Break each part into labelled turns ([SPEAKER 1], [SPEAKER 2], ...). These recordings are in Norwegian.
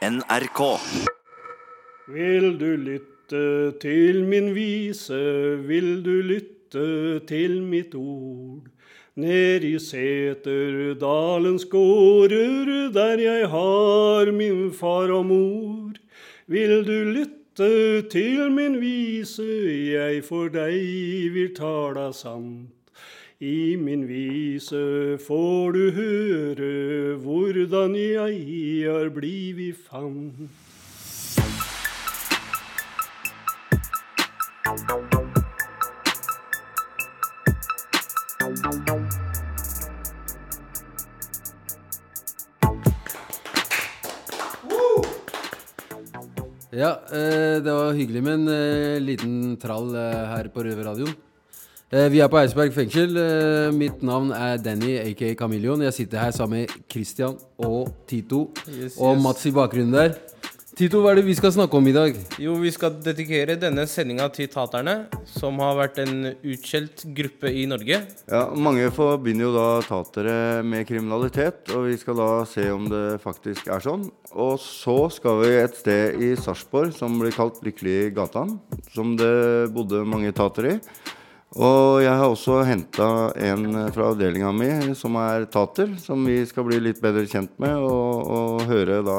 [SPEAKER 1] NRK.
[SPEAKER 2] Vil du lytte til min vise, vil du lytte til mitt ord? Ned i Seterdalens gårder, der jeg har min far og mor. Vil du lytte til min vise, jeg for deg vil tala sant. I min vise får du høre hvordan jeg har blivit fann.
[SPEAKER 3] Ja, eh, det var hyggelig med en eh, liten trall eh, her på Røverradioen. Eh, vi er på Eidsberg fengsel. Eh, mitt navn er Danny, aka Kameleon. Jeg sitter her sammen med Christian og Tito. og Mats i bakgrunnen der. Tito, hva er det vi skal snakke om i dag?
[SPEAKER 4] Jo, vi skal dedikere denne sendinga til taterne, som har vært en utskjelt gruppe i Norge.
[SPEAKER 5] Ja, Mange forbinder jo da tatere med kriminalitet, og vi skal da se om det faktisk er sånn. Og så skal vi et sted i Sarpsborg som blir kalt Lykkelig gatan, som det bodde mange tatere i. Og jeg har også henta en fra avdelinga mi som er tater, som vi skal bli litt bedre kjent med, og, og høre da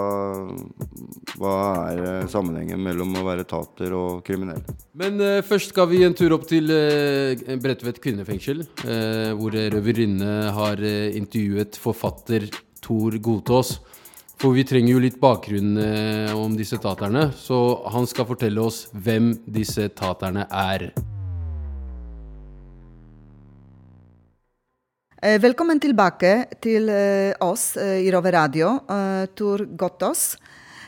[SPEAKER 5] hva er sammenhengen mellom å være tater og kriminell.
[SPEAKER 3] Men uh, først skal vi en tur opp til uh, Bredtvet kvinnefengsel, uh, hvor Røverinne har uh, intervjuet forfatter Tor Godtås. For vi trenger jo litt bakgrunn eh, om disse taterne, så han skal fortelle oss hvem disse taterne er.
[SPEAKER 6] Velkommen tilbake til eh, oss eh, i Rover Radio, Tur.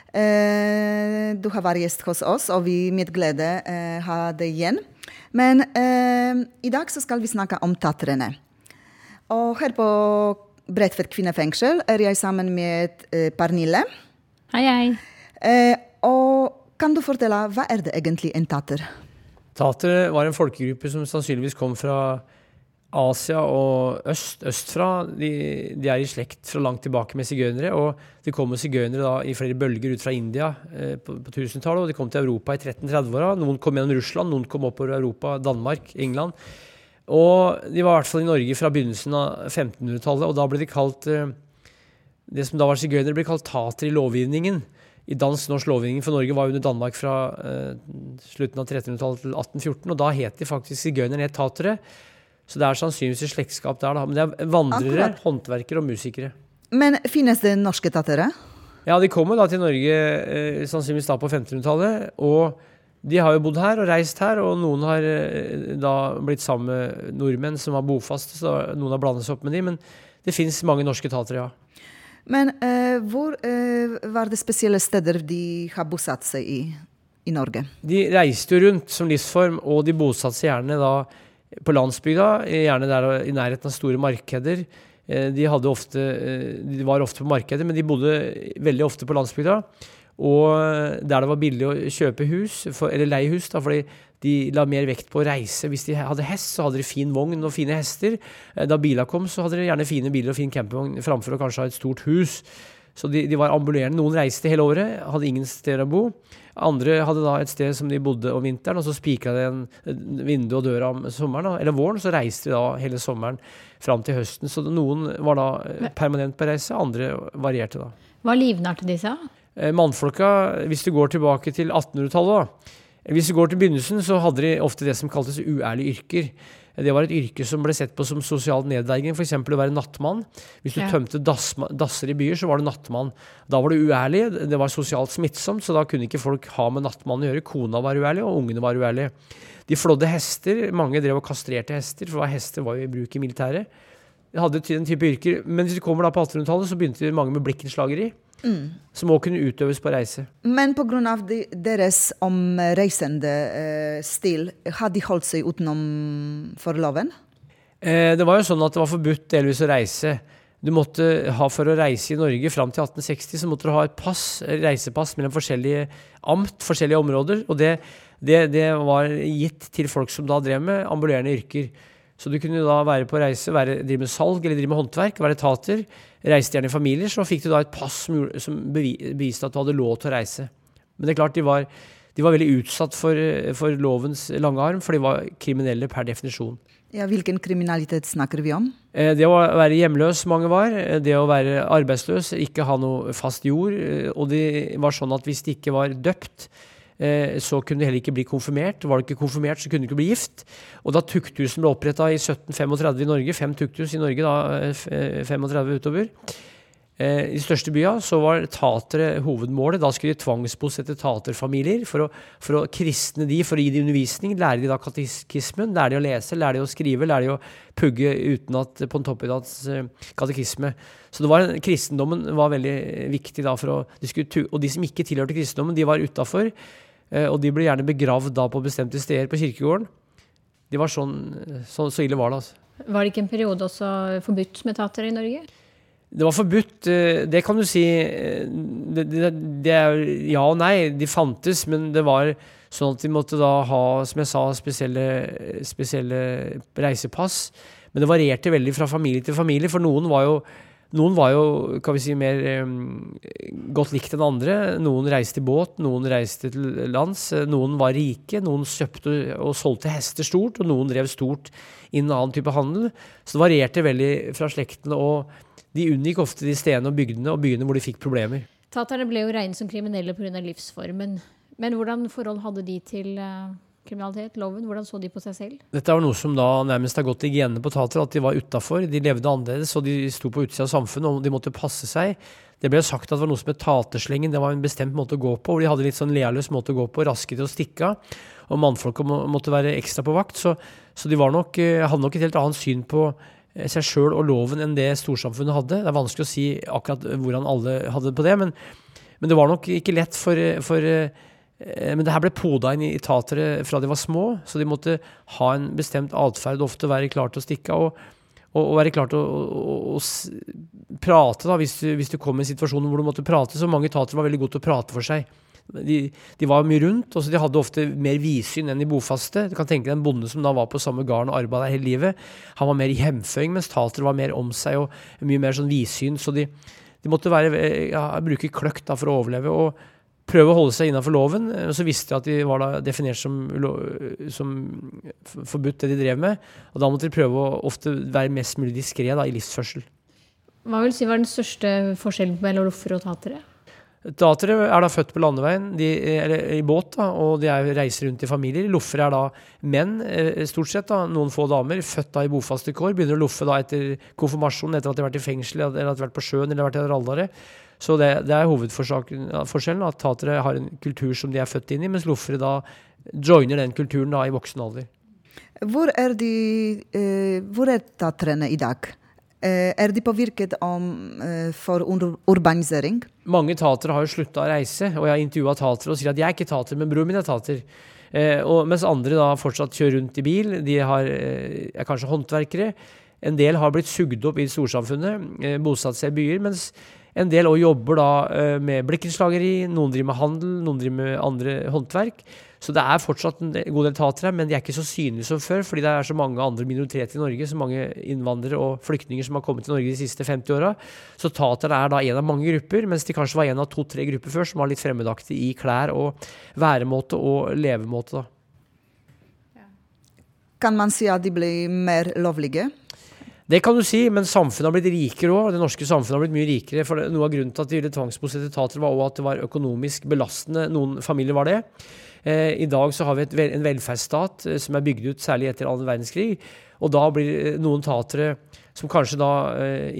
[SPEAKER 6] Eh, du har vært gjest hos oss, og vi med glede eh, har deg igjen. Men eh, i dag så skal vi snakke om tatrene. Og her på Bredtvet kvinnefengsel er jeg sammen med eh, Pernille.
[SPEAKER 7] Hei, hei.
[SPEAKER 6] Eh, og kan du fortelle, hva er det egentlig en tater?
[SPEAKER 8] Tatere var en folkegruppe som sannsynligvis kom fra Asia og øst, østfra. De, de er i slekt fra langt tilbake med sigøynere. Og det kommer sigøynere i flere bølger ut fra India eh, på, på 1000-tallet. Og de kom til Europa i 1330-åra. Noen kom gjennom Russland, noen kom oppover Europa, Danmark, England. Og de var i hvert fall i Norge fra begynnelsen av 1500-tallet. Og da ble de kalt eh, Det som da var sigøynere, ble kalt tater i lovgivningen. I dansk norsk lovgivning for Norge var under Danmark fra eh, slutten av 1300-tallet til 1814. Og da het de faktisk sigøynerne het tatere. Så det er sannsynligvis slektskap der, da. Men det er vandrere,
[SPEAKER 6] Akkurat.
[SPEAKER 8] håndverkere og musikere.
[SPEAKER 6] Men finnes det norske tatere?
[SPEAKER 8] Ja, de kom jo da til Norge eh, sannsynligvis da på 1500-tallet. Og de har jo bodd her og reist her, og noen har eh, da blitt sammen med nordmenn som var bofaste, så noen har blandet seg opp med de, men det fins mange norske tatere, ja.
[SPEAKER 6] Men eh, hvor eh, var det spesielle steder de har bosatt seg i, i Norge?
[SPEAKER 8] De reiste jo rundt som livsform, og de bosatte seg gjerne da på landsbygda, gjerne der i nærheten av store markeder. Eh, De, ofte, eh, de var ofte på markeder, men de bodde veldig ofte på landsbygda. Og der det var billig å kjøpe hus, for, eller leie hus, da, fordi de la mer vekt på å reise. Hvis de hadde hest, så hadde de fin vogn og fine hester. Eh, Da bila kom, så hadde de gjerne fine biler og fin campingvogn framfor å kanskje ha et stort hus. Så de, de var ambulerende. Noen reiste hele året, hadde ingen steder å bo. Andre hadde da et sted som de bodde om vinteren, og så spikra de en vindu og døra om sommeren. Eller våren, så reiste de da hele sommeren fram til høsten. Så noen var da eh, permanent på reise, andre varierte da.
[SPEAKER 7] Hva livnærte de seg av?
[SPEAKER 8] Eh, Mannfolka, hvis du går tilbake til 1800-tallet, da. Hvis du går til begynnelsen, så hadde de ofte det som kaltes uærlige yrker. Det var et yrke som ble sett på som sosial nedverdigende, f.eks. å være nattmann. Hvis du
[SPEAKER 7] Ja.
[SPEAKER 8] tømte dasser i byer, så var du nattmann. Da var du uærlig, det var sosialt smittsomt, så da kunne ikke folk ha med nattmannen å gjøre. Kona var uærlig, og ungene var uærlige. De flådde hester, mange drev og kastrerte hester, for hester var jo i bruk i militæret. De hadde ty- den type yrker. Men hvis du kommer da på 1800-tallet, så begynte mange med blikkenslageri, som òg kunne utøves på reise.
[SPEAKER 6] Men pga. De, deres omreisende eh, stil, har de holdt seg utenom for loven?
[SPEAKER 8] Eh, det var jo sånn at det var forbudt delvis å reise. Du måtte ha For å reise i Norge fram til 1860 så måtte du ha et pass, reisepass mellom forskjellige amt, forskjellige områder. Og det, det, det var gitt til folk som da drev med ambulerende yrker. Så du kunne da være på reise, være, drive med salg eller drive med håndverk, være tater. Reiste gjerne i familier, så fikk du da et pass som, som beviste at du hadde lov til å reise. Men det er klart, de var, de var veldig utsatt for, for lovens lange arm, for de var kriminelle per definisjon.
[SPEAKER 6] Ja, hvilken kriminalitet snakker vi om?
[SPEAKER 8] Eh, Det å være hjemløs, mange var. eh, Det å være arbeidsløs, ikke ha noe fast jord. eh, Og det var sånn at hvis de ikke var døpt, så kunne du heller ikke bli konfirmert. Var du ikke konfirmert, så kunne du ikke bli gift. Og da tukthusen ble oppretta i 1735 i Norge, fem tukthus i Norge da, eh, f- eh, 35 utover, eh, i de største bya, så var tatere hovedmålet. Da skulle de tvangsbosette taterfamilier for å, for å kristne de, for å gi de undervisning. Lære de da katekismen, lære de å lese, lære de å skrive, lære de å pugge utenat en toppidats katekisme. Så det var, en- kristendommen var veldig viktig da for å de skulle, Og de som ikke tilhørte kristendommen, de var utafor. Eh, Og de ble gjerne begravd da på bestemte steder på kirkegården. De var sånn, så, så ille var det, altså.
[SPEAKER 7] Var det ikke en periode også forbudt med tatere i Norge?
[SPEAKER 8] Det var forbudt, eh, det kan du si. eh, Det, det, det ja og nei. De fantes, men det var sånn at de måtte da ha, som jeg sa, spesielle, spesielle reisepass. Men det varierte veldig fra familie til familie, for noen var jo noen var jo kan vi si, mer godt likt enn andre. Noen reiste i båt, noen reiste til lands. Noen var rike, noen kjøpte og solgte hester stort, og noen drev stort innen annen type handel. Så det varierte veldig fra slektene, og de unngikk ofte de stedene og bygdene og byene hvor de fikk problemer.
[SPEAKER 7] Taterne ble jo regnet som kriminelle pga. livsformen. Men hvordan forhold hadde de til eh, kriminalitet, loven? Hvordan så de på seg selv?
[SPEAKER 8] Dette var noe som da nærmest har gått i genene på tater, at de var utafor. De levde annerledes, og de sto på utsida av samfunnet, og de måtte passe seg. Det ble sagt at det var noe som het taterslengen. Det var en bestemt måte å gå på, hvor de hadde litt sånn lealøs måte å gå på, raske til å stikke av. Og mannfolka må, måtte være ekstra på vakt. Så, så de nok, eh, hadde nok et helt annet syn på eh, seg sjøl og loven enn det storsamfunnet hadde. Det er vanskelig å si akkurat hvordan alle hadde det på det, men, men det var nok ikke lett for, for eh, Eh, Men det her ble poda inn i tatere fra de var små, så de måtte ha en bestemt atferd, ofte være klar til å stikke av. Og, og, være klar til å, å, prate, da, hvis du, hvis du kom i en situasjon hvor du måtte prate. Så mange tatere var veldig gode til å prate for seg. De, de var mye rundt, og så de hadde ofte mer vidsyn enn de bofaste. Du kan tenke deg en bonde som da var på samme gården og arbeidet der hele livet. Han var mer i hjemføring, mens tatere var mer om seg og mye mer sånn vidsyn. Så de, de måtte være, eh, ja, bruke kløkt da for å overleve. og prøve å holde seg innenfor loven. eh, Og så visste de at de var definert som, som forbudt, det de drev med. Og da måtte de prøve å ofte være mest mulig diskré i livsførsel.
[SPEAKER 7] Hva vil si var den største forskjellen mellom loffer og tatere?
[SPEAKER 8] Datere er da født på landeveien, de, eller i båt, da, og de er, reiser rundt i familier. Loffer er da menn, eh, stort sett, da, noen få damer, født da i bofaste kår. Begynner å loffe da etter konfirmasjonen, etter at de har vært i fengsel, eller at de har vært på sjøen eller vært i rallare. Så det, det er hovedforskjellen, at tatere har en kultur som de er født inn i, mens loffere da joiner den kulturen da i voksen alder.
[SPEAKER 6] Hvor er, de, eh, hvor er taterne i dag? Eh, er de påvirket om, eh, for ur urbanisering?
[SPEAKER 8] Mange tatere har jo slutta å reise, og jeg har intervjua tatere og sier at jeg er ikke tater, men broren min er tater. Eh, og mens andre da fortsatt kjører rundt i bil, de har, eh, er kanskje håndverkere. En del har blitt sugd opp i storsamfunnet, eh, bosatt seg i byer, mens en del også jobber da eh, med blikkenslageri, noen driver med handel, noen driver med andre håndverk. Så det er fortsatt en god del tatere, men de er ikke så synlige som før, fordi det er så mange andre minoriteter i Norge, så mange innvandrere og flyktninger som har kommet til Norge de siste 50 åra. Så taterne er da en av mange grupper, mens de kanskje var en av to-tre grupper før som var litt fremmedaktige i klær og væremåte og levemåte. da.
[SPEAKER 6] Kan man si at de blir mer lovlige?
[SPEAKER 8] Det kan du si, men samfunnet har blitt rikere òg. Det norske samfunnet har blitt mye rikere. for Noe av grunnen til at de ville tvangsbosette tatere, var også at det var økonomisk belastende. Noen familier var det. Eh, I dag så har vi en velferdsstat eh, som er bygd ut særlig etter annen verdenskrig. Og da blir eh, noen tatere som kanskje da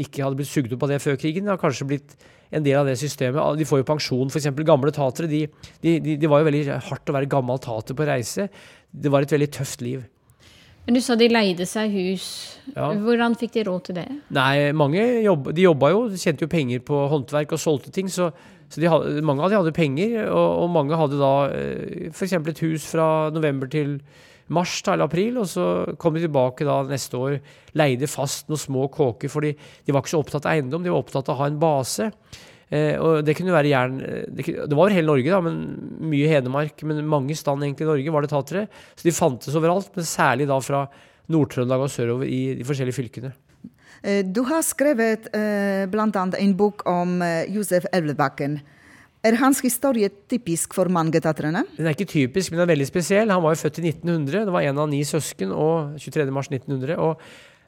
[SPEAKER 8] ikke hadde blitt sugd opp av det før krigen, har kanskje blitt en del av det systemet. Ah, De får jo pensjon, f.eks. gamle tatere. Det de, de, de var jo veldig hardt å være gammel tater på reise. Det var et veldig tøft liv.
[SPEAKER 7] Men du sa de leide seg hus.
[SPEAKER 8] Ja.
[SPEAKER 7] Hvordan fikk de råd til det?
[SPEAKER 8] Nei, mange jobb, de jobba jo, de tjente jo penger på håndverk og solgte ting. Så, så de hadde, mange av de hadde penger, og, og mange hadde da f.eks. et hus fra november til mars til eller april, og så kom de tilbake da neste år, leide fast noen små kåker, fordi de var ikke så opptatt av eiendom, de var opptatt av å ha en base. Eh, og det kunne være jern det, kunne- det var hele Norge, da, men mye Hedmark. Men mange stand egentlig i Norge var det tatere. Så de fantes overalt, men særlig da fra Nord-Trøndelag og sørover i de forskjellige fylkene.
[SPEAKER 6] Eh, Du har skrevet eh, bl.a. en bok om eh, Josef Elvebakken. Er hans historie typisk for mange tatrene?
[SPEAKER 8] Den er ikke typisk, men den er veldig spesiell. Han var jo født i 1900. Det var en av ni søsken, og 23. mars 1900. og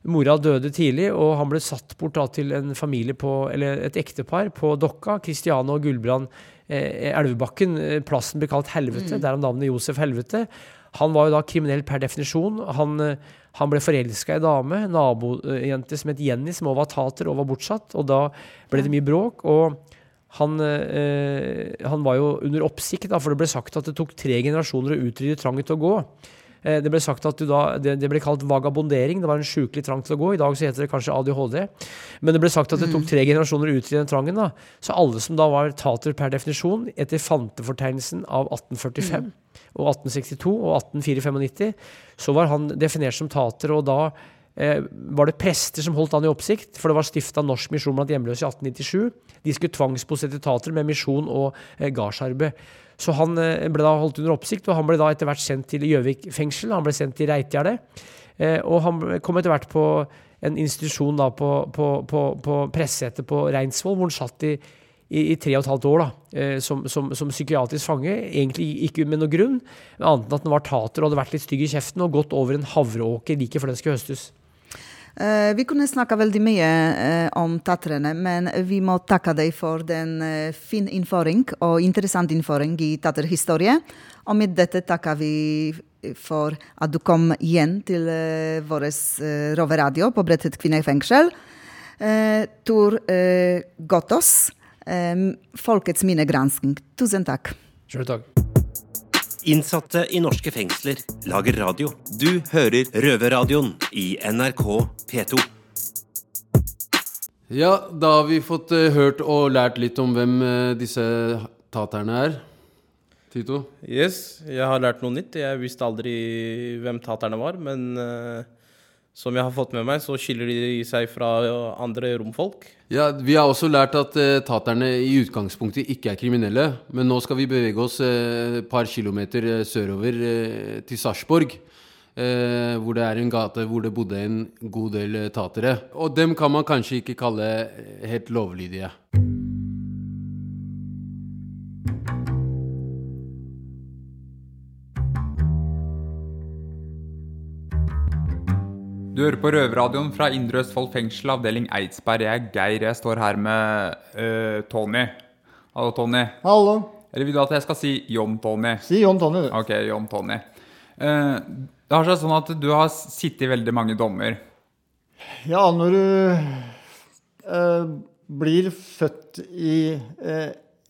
[SPEAKER 8] Mora døde tidlig, og han ble satt bort da, til en familie på, eller et ektepar på Dokka. Kristiane og Gulbrand eh, Elvebakken. Eh, Plassen ble kalt Helvete, derav navnet Josef Helvete. Han var jo da kriminell per definisjon. Han, eh, han ble forelska i ei dame, nabojente som het Jenny, som også var tater og var bortsatt. Og da ble det mye bråk. og han, eh, han var jo under oppsikt, da, for det ble sagt at det tok tre generasjoner å utrydde trangen til å gå. Eh, det ble sagt at du da, det, det ble kalt vagabondering. Det var en sjukelig trang til å gå. I dag så heter det kanskje ADHD. Men det ble sagt at det tok tre generasjoner å utrydde den trangen. da. Så alle som da var tater per definisjon, etter fantefortegnelsen av 1845 og 1862 og 1894, så var han definert som tater. og da eh, var det prester som holdt han i oppsikt, for det var stifta Norsk misjon blant hjemløse i 1897. De skulle tvangsbosette tater med misjon og eh, gardsarbeid. Så han eh, ble da holdt under oppsikt, og han ble da etter hvert sendt til Gjøvik fengsel. Han ble sendt til Reitgjerdet. Eh, og han kom etter hvert på en institusjon da på, på, på, på på Reinsvoll, hvor han satt i, i, i tre og et halvt år da, eh, som, som, som psykiatrisk fange. Egentlig ikke med noe grunn, annet enn at han var tater og hadde vært litt stygg i kjeften og gått over en havreåker like før den skulle høstes.
[SPEAKER 6] Eh, Vi kunne snakke veldig mye om tatrene, men vi må takke deg for den eh, fin innføring og interessant innføring i taterhistorie. Og med dette takker vi for at du kom igjen til vår Roveradio på Bredtvet kvinnefengsel. Tor Gotos, Folkets minnegransking. Tusen takk.
[SPEAKER 8] Sjøl takk.
[SPEAKER 1] Innsatte i norske fengsler lager radio. Du hører Røverradioen i NRK P2.
[SPEAKER 3] Ja, da har vi fått eh, hørt og lært litt om hvem eh, disse taterne er. Tito?
[SPEAKER 4] Yes, jeg har lært noe nytt. Jeg visste aldri hvem taterne var, men eh, som jeg har fått med meg, så skiller de seg fra andre romfolk.
[SPEAKER 3] Ja, Vi har også lært at eh, taterne i utgangspunktet ikke er kriminelle. Men nå skal vi bevege oss eh, et par kilometer eh, sørover eh, til Sarpsborg. Eh, hvor det er en gate hvor det bodde en god del eh, tatere. Og dem kan man kanskje ikke kalle eh, helt lovlydige.
[SPEAKER 9] Du hører på Røverradioen fra Indre Østfold fengsel, avdeling Eidsberg. Jeg er Geir. Jeg står her med uh, Tony. Hallo, Tony.
[SPEAKER 10] Hallo.
[SPEAKER 9] Eller vil du at jeg skal si John Tony?
[SPEAKER 10] Si John Tony, du.
[SPEAKER 9] Ok, John Tony. Uh, det har seg sånn at du har sittet i veldig mange dommer.
[SPEAKER 10] Ja, når du uh, blir født i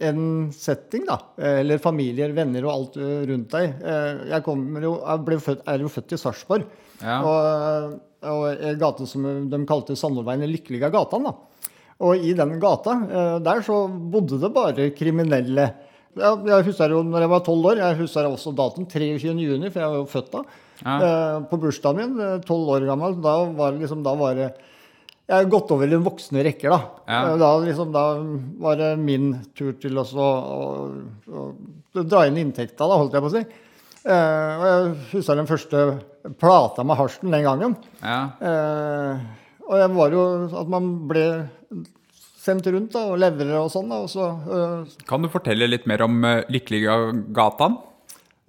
[SPEAKER 10] en setting, da, eller familier, venner og alt rundt deg Jeg, jo, jeg ble født, er jo født i Sarpsborg,
[SPEAKER 9] Ja.
[SPEAKER 10] og, og en gate som de kalte Sandorveien, den lykkelige gatan. da. Og i den gata, eh, der så bodde det bare kriminelle. Jeg husker jo når jeg var tolv år, jeg husker også datoen 23. juni, for jeg var jo født da.
[SPEAKER 9] Ja.
[SPEAKER 10] Eh, på bursdagen min, eh, tolv år gammel, da var det liksom, da var det Jeg har gått over i den voksne rekker, da.
[SPEAKER 9] Ja.
[SPEAKER 10] Eh, Da, liksom, da var det min tur til å, å, å, å dra inn inntekta, da, holdt jeg på å si. Eh, og jeg husker den første plata med hasjen den gangen.
[SPEAKER 9] Ja.
[SPEAKER 10] Eh, og jeg var jo at man ble sendt rundt da, og leverer og sånn. og så eh,
[SPEAKER 9] Kan du fortelle litt mer om uh, Lykkelige gatan?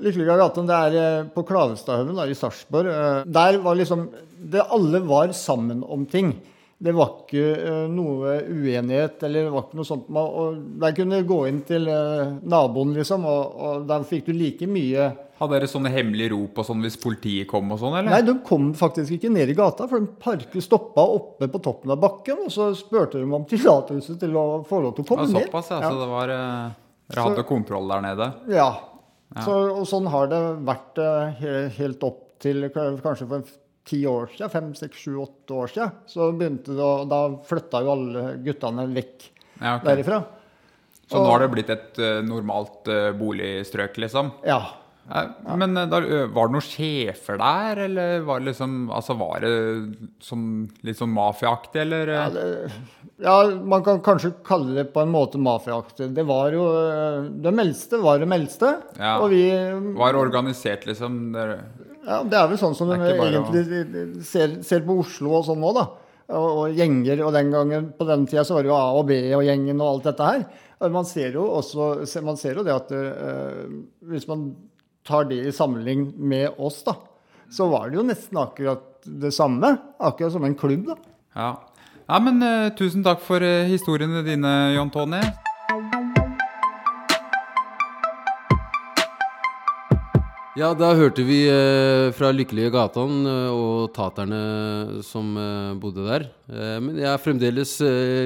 [SPEAKER 10] Lykkelige gaten, det er eh, på Klavestadhaugen i Sarpsborg. Eh, Der var liksom det Alle var sammen om ting. Det var ikke eh, noe uenighet eller det var ikke noe sånt. Man, og der kunne du gå inn til eh, naboen, liksom, og, og der fikk du like mye
[SPEAKER 9] Hadde dere sånne hemmelige rop og sånn hvis politiet kom og sånn, eller?
[SPEAKER 10] Nei, de kom faktisk ikke ned i gata, for de parket stoppa oppe på toppen av bakken, og så spurte de om tillatelse til å få lov til å komme
[SPEAKER 9] Ja,
[SPEAKER 10] ned.
[SPEAKER 9] såpass, ja. Så det var uh, Dere hadde kontroll der nede?
[SPEAKER 10] Ja. Så, og sånn har det vært eh, helt opp til kanskje for ti år siden, fem, seks, sju, åtte år siden. Så begynte det og Da flytta jo alle guttene vekk
[SPEAKER 9] Ja, okay.
[SPEAKER 10] derifra.
[SPEAKER 9] Så nå har det blitt et eh, normalt eh, boligstrøk, liksom?
[SPEAKER 10] Ja.
[SPEAKER 9] Ja, Men eh, da, var det noen sjefer der, eller var det liksom Altså var det som, litt sånn mafiaaktig, eller?
[SPEAKER 10] Ja, det, ja, man kan kanskje kalle det på en måte mafiaaktig. Det var jo De Det meldste var det meldste.
[SPEAKER 9] Ja.
[SPEAKER 10] Og vi
[SPEAKER 9] Var organisert, liksom? Der.
[SPEAKER 10] Ja, Det er vel sånn som de egentlig å... ser, ser på Oslo og sånn nå, da. Og, og gjenger. Og den gangen, på den tida så var det jo A og B og gjengen og alt dette her. Man ser jo også man ser jo det at uh, hvis man tar det i sammenligning med oss, da, så var det jo nesten akkurat det samme. Akkurat som en klubb, da.
[SPEAKER 9] Ja, ja men uh, tusen takk for uh, historiene dine, John Tony.
[SPEAKER 3] Ja, da hørte vi eh, fra Lykkelige gatan eh, og taterne som eh, bodde der. Eh, men jeg er fremdeles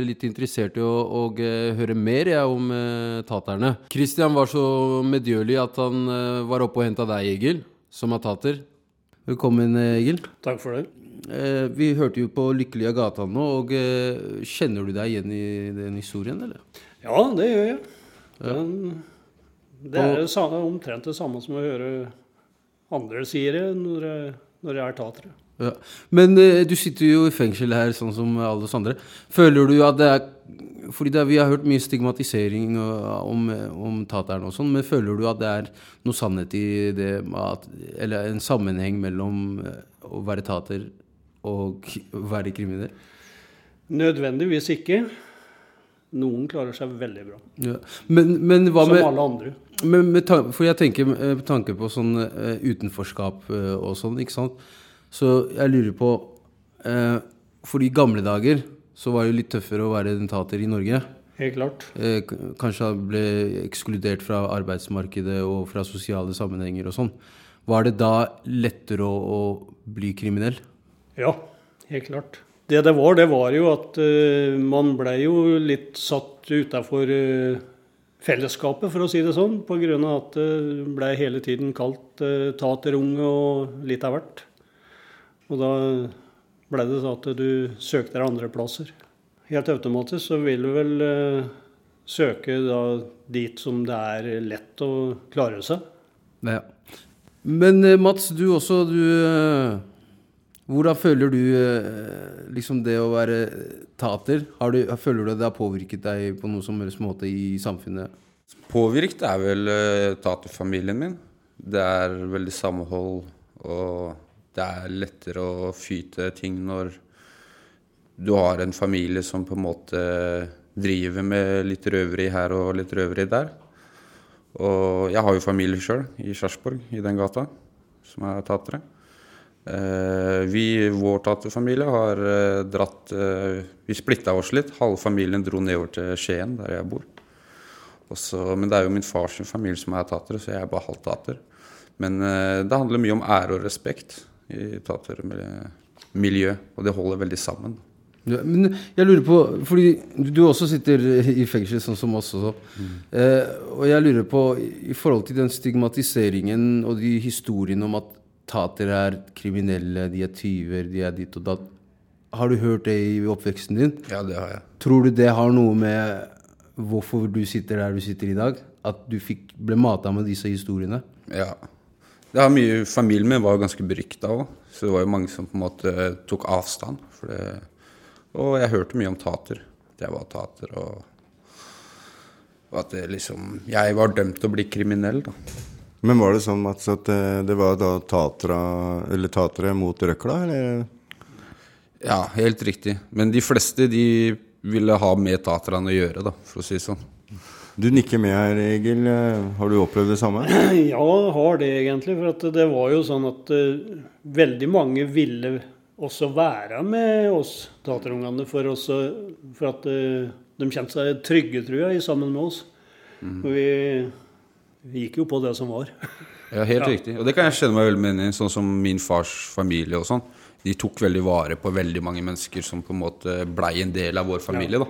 [SPEAKER 3] litt interessert i å, å høre mer jeg, om taterne. Christian var så medgjørlig at han var oppe og henta deg, Egil, som er tater. Velkommen, Egil.
[SPEAKER 2] Takk for det.
[SPEAKER 3] Vi hørte jo på Lykkelige gatan nå, og kjenner du deg igjen i den historien, eller?
[SPEAKER 2] Ja, det gjør jeg. Den, det er jo omtrent det samme som å høre andre sier det når, jeg når er tatere.
[SPEAKER 3] Ja. Men eh, du sitter jo i fengsel her, sånn som alle oss andre. Føler du at det er Fordi det, er- vi har hørt mye stigmatisering og- om, om taterne og sånn, men føler du at det er noe sannhet i det at Eller en sammenheng mellom eh, å være tater og å være kriminell?
[SPEAKER 2] Nødvendigvis ikke. Noen klarer seg veldig bra.
[SPEAKER 3] Ja. Men, men
[SPEAKER 2] Som
[SPEAKER 3] med
[SPEAKER 2] alle andre.
[SPEAKER 3] Men med for jeg tenker eh, med tanke på sånn uh, utenforskap uh, og sånn, ikke sant. Så jeg lurer på uh, For i gamle dager så var det jo litt tøffere å være dentater i Norge.
[SPEAKER 2] Helt klart.
[SPEAKER 3] Eh, kanskje han ble ekskludert fra arbeidsmarkedet og fra sosiale sammenhenger og sånn. Var det da lettere å, å bli kriminell?
[SPEAKER 2] Ja, helt klart. Det det var, det var jo at uh, man ble jo litt satt utafor fellesskapet, for å si det sånn. Av at det ble hele tiden kalt uh, taterunge og litt av hvert. Og da ble det sånn at du søkte deg andre plasser. Helt automatisk så vil du vel uh, søke da dit som det er lett å klare seg.
[SPEAKER 3] Ja. Men Mats, du også, du Hvordan føler du eh, liksom det å være tater? Du, føler du at det har påvirket deg på noen som helst måte i samfunnet?
[SPEAKER 11] Påvirket er vel uh, taterfamilien min. Det er veldig samhold, og det er lettere å fyte ting når du har en familie som på en måte driver med litt røveri her og litt røveri der. Og jeg har jo familie sjøl i Sarpsborg, i den gata, som er tatere. Eh, vi, vår taterfamilie, har eh, dratt eh, Vi splitta oss litt. Halve familien dro nedover til Skien, der jeg bor. Også, men det er jo min fars familie som er tatere, så jeg er bare halvt tater. Men det handler mye om ære og respekt i tatermiljø, og det holder veldig sammen.
[SPEAKER 3] Ja, men jeg lurer på, fordi du også sitter i fengsel, sånn som oss også. Eh, og jeg lurer på, i forhold til den stigmatiseringen og de historiene om at tatere er kriminelle, de er tyver, de er ditt og datt. Har du hørt det i oppveksten din?
[SPEAKER 11] Ja, det har jeg.
[SPEAKER 3] Tror du det har noe med hvorfor du sitter der du sitter i dag? At du fikk, ble mata med disse historiene?
[SPEAKER 11] Ja. Det har mye, familien min var jo ganske berykta òg, så det var jo mange som på en måte tok avstand. Det, og jeg hørte mye om tater. At jeg var tater, og, og at det liksom Jeg var dømt til å bli kriminell, da.
[SPEAKER 5] Men var det sånn Mats, at eh, det var da tatere, eller tatere mot røkla, eller?
[SPEAKER 11] Ja, helt riktig. Men de fleste de ville ha med taterne å gjøre, da, for å si det sånn.
[SPEAKER 5] Du nikker med her, Egil. Eh, Har du opplevd det samme?
[SPEAKER 2] Ja, har det egentlig. For at det var jo sånn at uh, veldig mange ville også være med oss taterungene for, også, for at uh, de kjente seg trygge, tror jeg, sammen med oss. Og vi, vi gikk jo på det som var.
[SPEAKER 11] Ja, helt
[SPEAKER 2] Ja.
[SPEAKER 11] riktig. Og det kan jeg kjenne meg veldig med i, sånn som min fars familie og sånn. De tok veldig vare på veldig mange mennesker som på en måte blei en del av vår familie, da.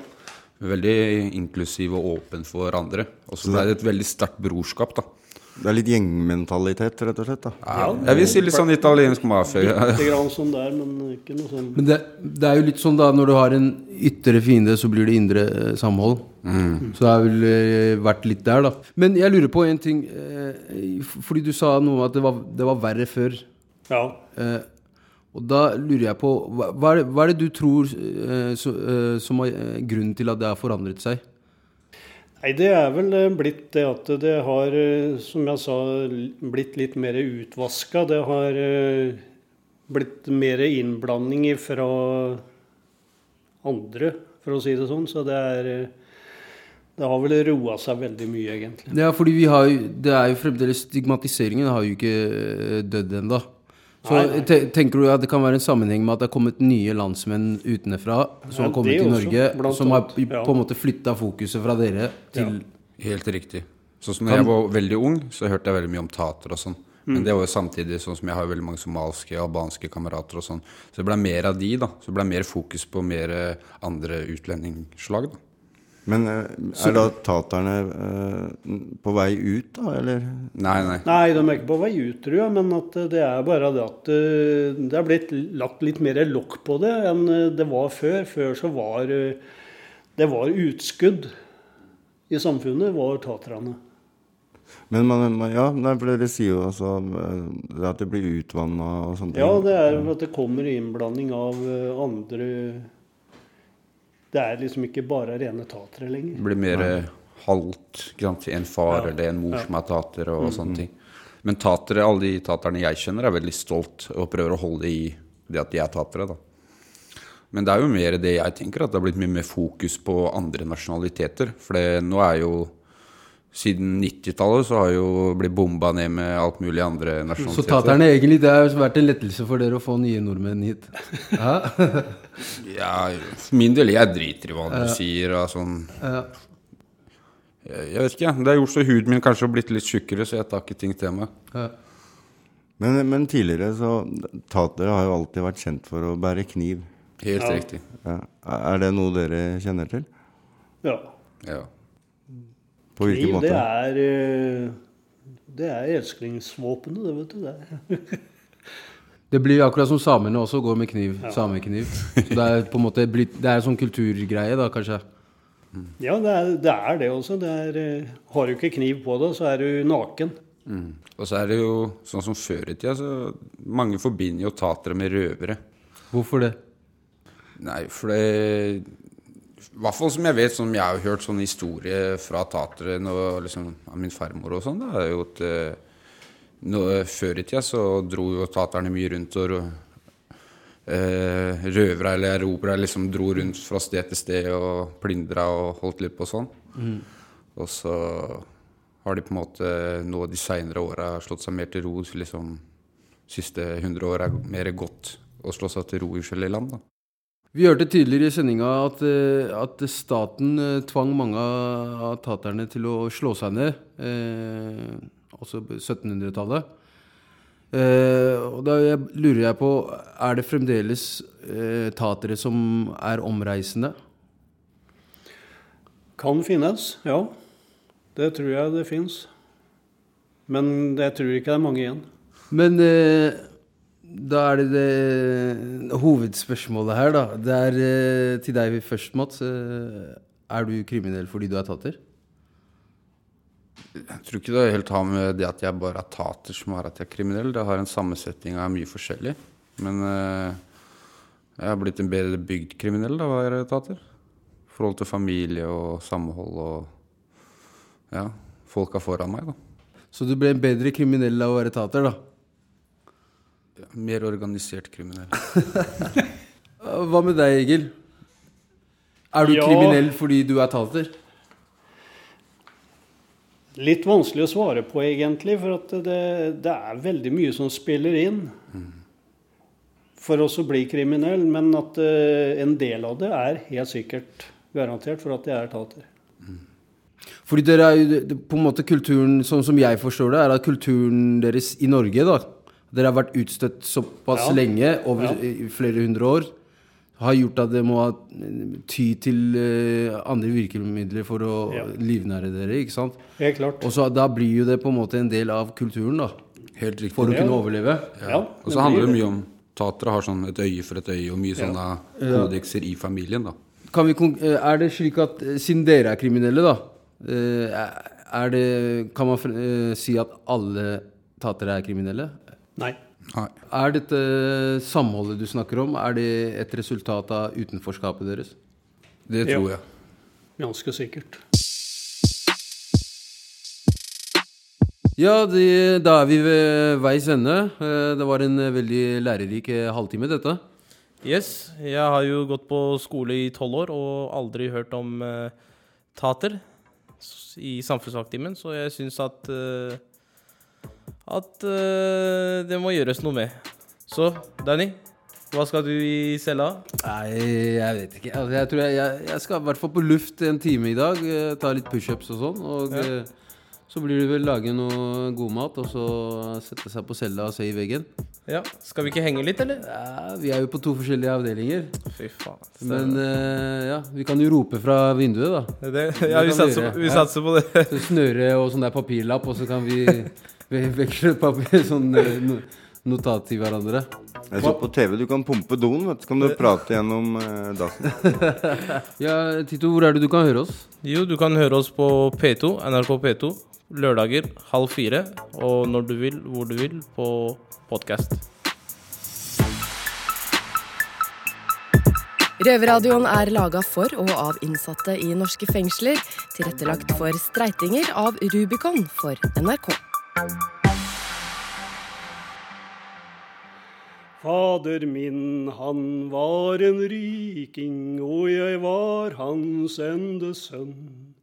[SPEAKER 11] Veldig inklusiv og åpen for andre. Og så blei det et veldig sterkt brorskap, da.
[SPEAKER 5] Det er litt gjengmentalitet, rett og slett? da.
[SPEAKER 11] Ja, jeg vil si litt sånn italiensk mafia.
[SPEAKER 2] Litt grann sånn der, men ikke noe sånn
[SPEAKER 3] Men det, det er jo litt sånn da, når du har en ytre fiende, så blir det indre samhold. samhold. Så det har vel eh, vært litt der, da. Men jeg lurer på en ting. Eh, fordi du sa noe om at det var, det var verre før.
[SPEAKER 2] Ja.
[SPEAKER 3] Eh, og da lurer jeg på Hva, hva, er, det, hva er det du tror eh, så, eh, som er eh, grunnen til at det har forandret seg?
[SPEAKER 2] Nei, det er vel eh, blitt det at det har, eh, som jeg sa, blitt litt mer utvaska. Det har eh, blitt mer innblanding fra andre, for å si det sånn. Så det er Det har vel roa seg veldig mye, egentlig.
[SPEAKER 3] Ja, fordi har Det er jo fremdeles Stigmatiseringen har jo ikke dødd ennå. Så
[SPEAKER 2] Nei, nei.
[SPEAKER 3] tenker du at det kan være en sammenheng med at det har kommet nye landsmenn utenfra som
[SPEAKER 2] Ja,
[SPEAKER 3] har kommet til Norge,
[SPEAKER 2] også,
[SPEAKER 3] som har på en måte flytta fokuset fra dere til
[SPEAKER 11] Helt riktig. Sånn som når jeg var veldig ung, så hørte jeg veldig mye om tater og sånn.
[SPEAKER 3] Mm.
[SPEAKER 11] Men det var jo samtidig sånn som jeg har veldig mange somalske, og albanske kamerater og sånn. Så det ble mer av de, da. Så det ble mer fokus på mer eh, andre utlendingsslag, da.
[SPEAKER 5] Men eh, er da taterne eh, på vei ut, da, eller?
[SPEAKER 11] Nei, nei.
[SPEAKER 2] Nei, de er ikke på vei ut, tror jeg. Men at eh, det er bare det at eh, det er blitt lagt litt mer lokk på det enn det var før. Før så var det var utskudd i samfunnet, var taterne.
[SPEAKER 5] Men man, man, ja, for dere sier jo altså at det blir utvanna og sånne ting.
[SPEAKER 2] Ja, det er at det kommer innblanding av andre Det er liksom ikke bare rene tatere lenger.
[SPEAKER 11] Det blir mer eh, halvt. Ikke sant? En far
[SPEAKER 2] Ja.
[SPEAKER 11] eller en mor
[SPEAKER 2] Ja.
[SPEAKER 11] som er tater og
[SPEAKER 2] Mm.
[SPEAKER 11] sånne ting. Men tatere, alle de taterne jeg kjenner, er veldig stolt og prøver å holde i det at de er tatere, da. Men det er jo mer det jeg tenker, at det har blitt mye mer fokus på andre nasjonaliteter. For det, nå er jo Siden 90-tallet så har jo blitt bomba ned med alt mulig andre nasjonaliteter.
[SPEAKER 3] Så taterne egentlig, det har vært en lettelse for dere å få nye nordmenn hit? Ja,
[SPEAKER 11] Ja, for min del, jeg driter i hva
[SPEAKER 3] Ja.
[SPEAKER 11] sier. Og sånn.
[SPEAKER 3] Ja.
[SPEAKER 11] Jeg, jeg vet ikke, det har gjort så huden min kanskje har blitt litt tjukkere, så jeg tar ikke ting til meg.
[SPEAKER 5] Men, men tidligere så Tatere har jo alltid vært kjent for å bære kniv.
[SPEAKER 11] Helt
[SPEAKER 2] Ja.
[SPEAKER 11] riktig.
[SPEAKER 5] Ja. Er det noe dere kjenner til?
[SPEAKER 2] Ja.
[SPEAKER 11] Ja.
[SPEAKER 5] På hvilken
[SPEAKER 2] Kniv,
[SPEAKER 5] måte?
[SPEAKER 2] det er eh, Det er elsklingsvåpenet, det, vet du. Det.
[SPEAKER 3] Det blir akkurat som samene også går med kniv.
[SPEAKER 2] Ja.
[SPEAKER 3] Samekniv. Så det er på en måte blitt Det er en sånn kulturgreie, da, kanskje.
[SPEAKER 2] Ja, det er, det er det også. Det er, eh, har du ikke kniv på deg, så er du naken.
[SPEAKER 11] Mm. Og så er det jo sånn som før i tida, så mange forbinder jo tatere med røvere.
[SPEAKER 3] Hvorfor det?
[SPEAKER 11] Nei, for det I hvert fall som jeg vet, som jeg har hørt sånn historie fra tatere og liksom, av min farmor og sånn, da, er jo at eh, nå, før i tida så dro jo taterne mye rundt og eh, røvere eller erobra liksom dro rundt fra sted til sted og plyndra og holdt litt på sånn.
[SPEAKER 3] Mm.
[SPEAKER 11] Og så har de på en måte nå de seinere åra slått seg mer til ro. liksom Siste hundre åra er mer godt å slå seg til ro i forskjellige land. da.
[SPEAKER 3] Vi hørte tidligere i sendinga at, eh, at staten eh, tvang mange av taterne til å slå seg ned, eh, også 1700-tallet. Eh, og da lurer jeg på, er det fremdeles eh, tatere som er omreisende?
[SPEAKER 2] Kan finnes, ja. Det tror jeg det fins. Men jeg tror ikke det er mange igjen.
[SPEAKER 3] Men eh, da er det det hovedspørsmålet her, da. Det er til deg først, Mats. Er du kriminell fordi du er tater?
[SPEAKER 11] Jeg tror ikke det helt har med det at jeg bare er tater som har at jeg er kriminell. Det har en sammensetning av mye forskjellig. Men eh, jeg har blitt en bedre bygd kriminell da, være tater. I Forhold til familie og samhold og ja, folka foran meg, da.
[SPEAKER 3] Så du ble en bedre kriminell av å være tater, da?
[SPEAKER 11] Mer organisert kriminell.
[SPEAKER 3] Hva med deg, Egil? Er du
[SPEAKER 2] Ja.
[SPEAKER 3] kriminell fordi du er tater?
[SPEAKER 2] Litt vanskelig å svare på, egentlig, for at det, det er veldig mye som spiller inn for oss å bli kriminell. Men at uh, en del av det er helt sikkert garantert for at jeg er tater.
[SPEAKER 3] Fordi dere er jo på en måte kulturen, sånn som jeg forstår det, er at kulturen deres i Norge, da Dere har vært utstøtt såpass
[SPEAKER 2] Ja.
[SPEAKER 3] lenge, over
[SPEAKER 2] Ja.
[SPEAKER 3] flere hundre år, har gjort at dere må ha eh, ty til eh, andre virkemidler for å
[SPEAKER 2] Ja.
[SPEAKER 3] livnære dere, ikke sant?
[SPEAKER 2] Helt klart.
[SPEAKER 3] Og så da blir jo det på en måte en del av kulturen, da.
[SPEAKER 11] Helt riktig.
[SPEAKER 3] For å kunne overleve.
[SPEAKER 2] Ja,
[SPEAKER 11] Og
[SPEAKER 2] det
[SPEAKER 11] så handler det mye om Tatere har sånn et øye for et øye og mye sånne
[SPEAKER 3] Ja.
[SPEAKER 11] kodekser i familien, da.
[SPEAKER 3] Kan vi, eh, er det slik at siden dere er kriminelle, da det, Kan man si at alle tatere er kriminelle?
[SPEAKER 2] Nei.
[SPEAKER 11] Nei.
[SPEAKER 3] Er dette samholdet du snakker om, er det et resultat av utenforskapet deres?
[SPEAKER 11] Det tror ja. jeg.
[SPEAKER 2] Ganske sikkert.
[SPEAKER 3] Ja, det, da er vi ved veis ende. Eh, det var en veldig lærerik eh, halvtime, dette.
[SPEAKER 4] Yes. Jeg har jo gått på skole i tolv år og aldri hørt om eh, uh, tater i samfunnsfagtimen, så jeg syns at uh, at uh, det må gjøres noe med. Så, Danny, hva skal du i cella?
[SPEAKER 3] Nei, jeg vet ikke. Altså, jeg tror jeg, jeg, jeg skal i hvert fall på luft en time i dag. eh, Ta litt pushups og sånn. Og
[SPEAKER 4] Ja.
[SPEAKER 3] eh, så blir det vel lage noe god mat, og så sette seg på cella og se i veggen.
[SPEAKER 4] Ja, Skal vi ikke henge litt, eller?
[SPEAKER 3] Ja, vi er jo på to forskjellige avdelinger.
[SPEAKER 4] Fy faen.
[SPEAKER 3] Men uh, ja, vi kan jo rope fra vinduet, da.
[SPEAKER 4] Det, ja, vi satser, vi satser på det.
[SPEAKER 3] Så snøre og sånn der papirlapp, og så kan vi ve- et papir, sånn eh, no, notat til hverandre.
[SPEAKER 5] Jeg så på TV, du kan pumpe doen, vet du. Så kan du prate gjennom eh, dassen.
[SPEAKER 3] Ja, Tito, hvor er det du kan høre oss?
[SPEAKER 4] Jo, du kan høre oss på P2, NRK P2, lørdager halv fire, og når du vil, hvor du vil, på podkast.
[SPEAKER 12] Røverradioen er laga for og av innsatte i norske fengsler. Tilrettelagt for streitinger av Rubicon for NRK.
[SPEAKER 2] Fader min, han var en riking, og jeg var hans ende sønn.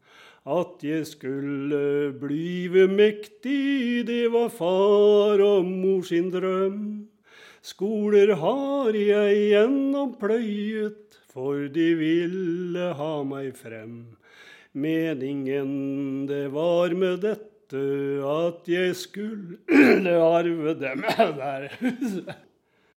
[SPEAKER 2] At jeg skulle blive mektig, det var far og mor sin drøm. Skoler har jeg gjennompløyet, for de ville ha meg frem. Meningen det var med dette at jeg skulle arve dem der.